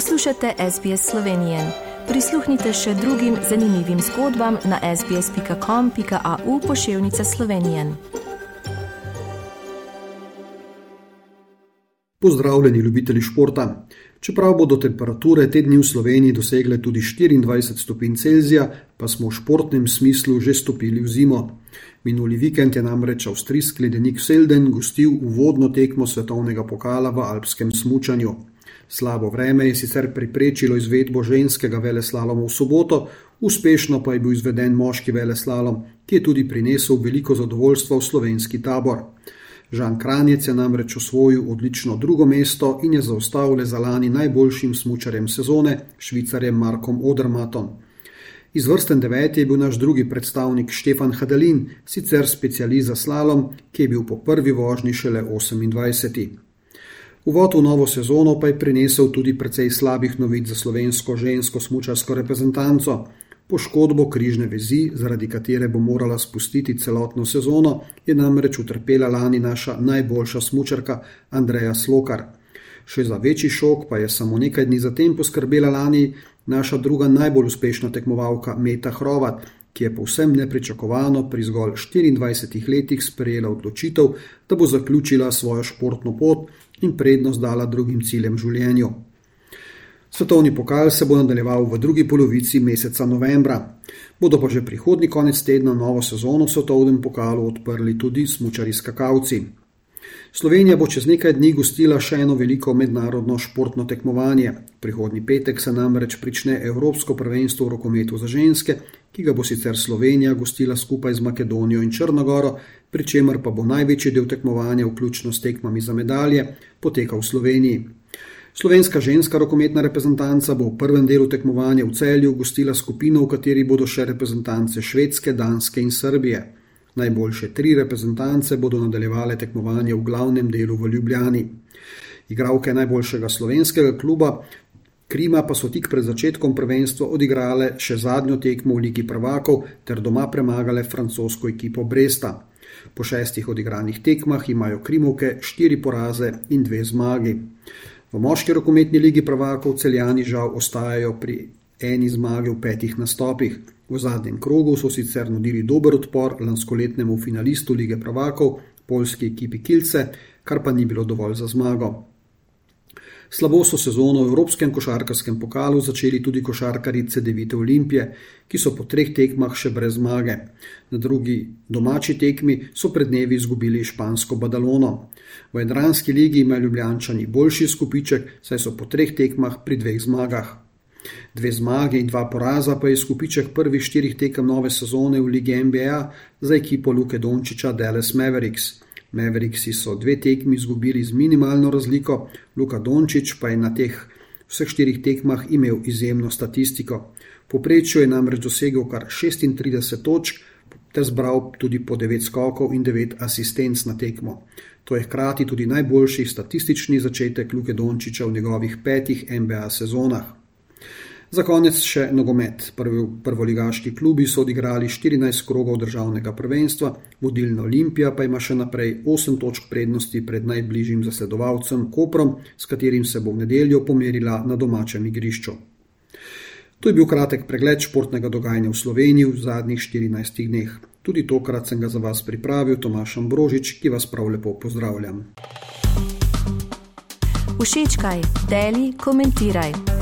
Poslušate SBS Slovenije. Prisluhnite še drugim zanimivim zgodbam na sbsp.com.au pošiljka Slovenije. Pozdravljeni, ljubitelji športa. Čeprav bodo temperature te dni v Sloveniji dosegle tudi 24 stopinj Celzija, pa smo v športnem smislu že stopili v zimo. Minuli vikend je namreč avstrijski ledenik Selden gostil uvodno tekmo svetovnega pokala v alpskem smučanju. Slabo vreme je sicer priprečilo izvedbo ženskega veleslaloma v soboto, uspešno pa je bil izveden moški veleslalom, ki je tudi prinesel veliko zadovoljstva v slovenski tabor. Žan Kranjec je namreč osvojil odlično drugo mesto in je zaostal le za lani najboljšim smočarjem sezone, švicarjem Markom Odermatom. Izvrsten deveti je bil naš drugi predstavnik Štefan Hadelin, sicer specialist za slalom, ki je bil po prvi vožnji šele 28. Uvod v novo sezono pa je prinesel tudi precej slabih novic za slovensko žensko smočarsko reprezentanco. Poškodbo križne vezi, zaradi katere bo morala spustiti celotno sezono, je namreč utrpela lani naša najboljša smočarka Andreja Slokar. Še za večji šok pa je samo nekaj dni zatem poskrbela lani naša druga najbolj uspešna tekmovalka Meta Hrovat, ki je povsem nepričakovano pri zgolj 24 letih sprejela odločitev, da bo zaključila svojo športno pot in prednost dala drugim ciljem življenju. Svetovni pokal se bo nadaljeval v drugi polovici meseca novembra. Bodo pa že prihodnji konec tedna novo sezono v svetovnem pokalu odprli tudi smočari skakavci. Slovenija bo čez nekaj dni gostila še eno veliko mednarodno športno tekmovanje. Prihodnji petek se namreč prične Evropsko prvenstvo v rokometu za ženske, ki ga bo sicer Slovenija gostila skupaj z Makedonijo in Črnogoro, pri čemer pa bo največji del tekmovanja, vključno s tekmami za medalje, potekal v Sloveniji. Slovenska ženska rokometna reprezentanca bo v prvem delu tekmovanja v celju gostila skupino, v kateri bodo še reprezentance Švedske, Danske in Srbije. Najboljše tri reprezentance bodo nadaljevale tekmovanje v glavnem delu v Ljubljani. Igravke najboljšega slovenskega kluba Krima pa so tik pred začetkom prvenstva odigrale še zadnjo tekmo v Ligi prvakov ter doma premagale francosko ekipo Bresta. Po šestih odigranih tekmah imajo Krimovke štiri poraze in dve zmagi. V moški rokometni ligi prvakov celjani žal ostajajo pri eni zmagi v petih nastopih. V zadnjem krogu so sicer nudili dober odpor lanskoletnemu finalistu lige prvakov, polski ekipi Kilce, kar pa ni bilo dovolj za zmago. Slabo so sezono v Evropskem košarkarskem pokalu začeli tudi košarkarice Devite Olimpije, ki so po treh tekmah še brez zmage. Na drugi domači tekmi so pred dnevi izgubili špansko Badalono. V Jadranski ligi imajo Ljubljančani boljši skupiček, saj so po treh tekmah pri dveh zmagah. Dve zmage in dva poraza pa je skupiček prvih štirih tekem nove sezone v Ligi NBA za ekipo Luke Dončiča Dallas Mavericks. Mavericksi so dve tekmi izgubili z minimalno razliko, Luka Dončić pa je na teh vseh štirih tekmah imel izjemno statistiko. Poprečju je namreč dosegel kar 36 točk, ter zbral tudi po 9 skokov in 9 asistenc na tekmo. To je hkrati tudi najboljši statistični začetek Luke Dončiča v njegovih petih NBA sezonah. Za konec še nogomet. Prvi prvoligaški klubi so odigrali 14 krogov državnega prvenstva, vodilna Olimpija pa ima še naprej 8 točk prednosti pred najbližjim zasledovalcem Koprom, s katerim se bo v nedeljo pomerila na domačem igrišču. To je bil kratek pregled športnega dogajanja v Sloveniji v zadnjih 14 dneh. Tudi tokrat sem ga za vas pripravil Tomaš Ambrožič, ki vas prav lepo pozdravljam. Všečkaj, deli, komentiraj.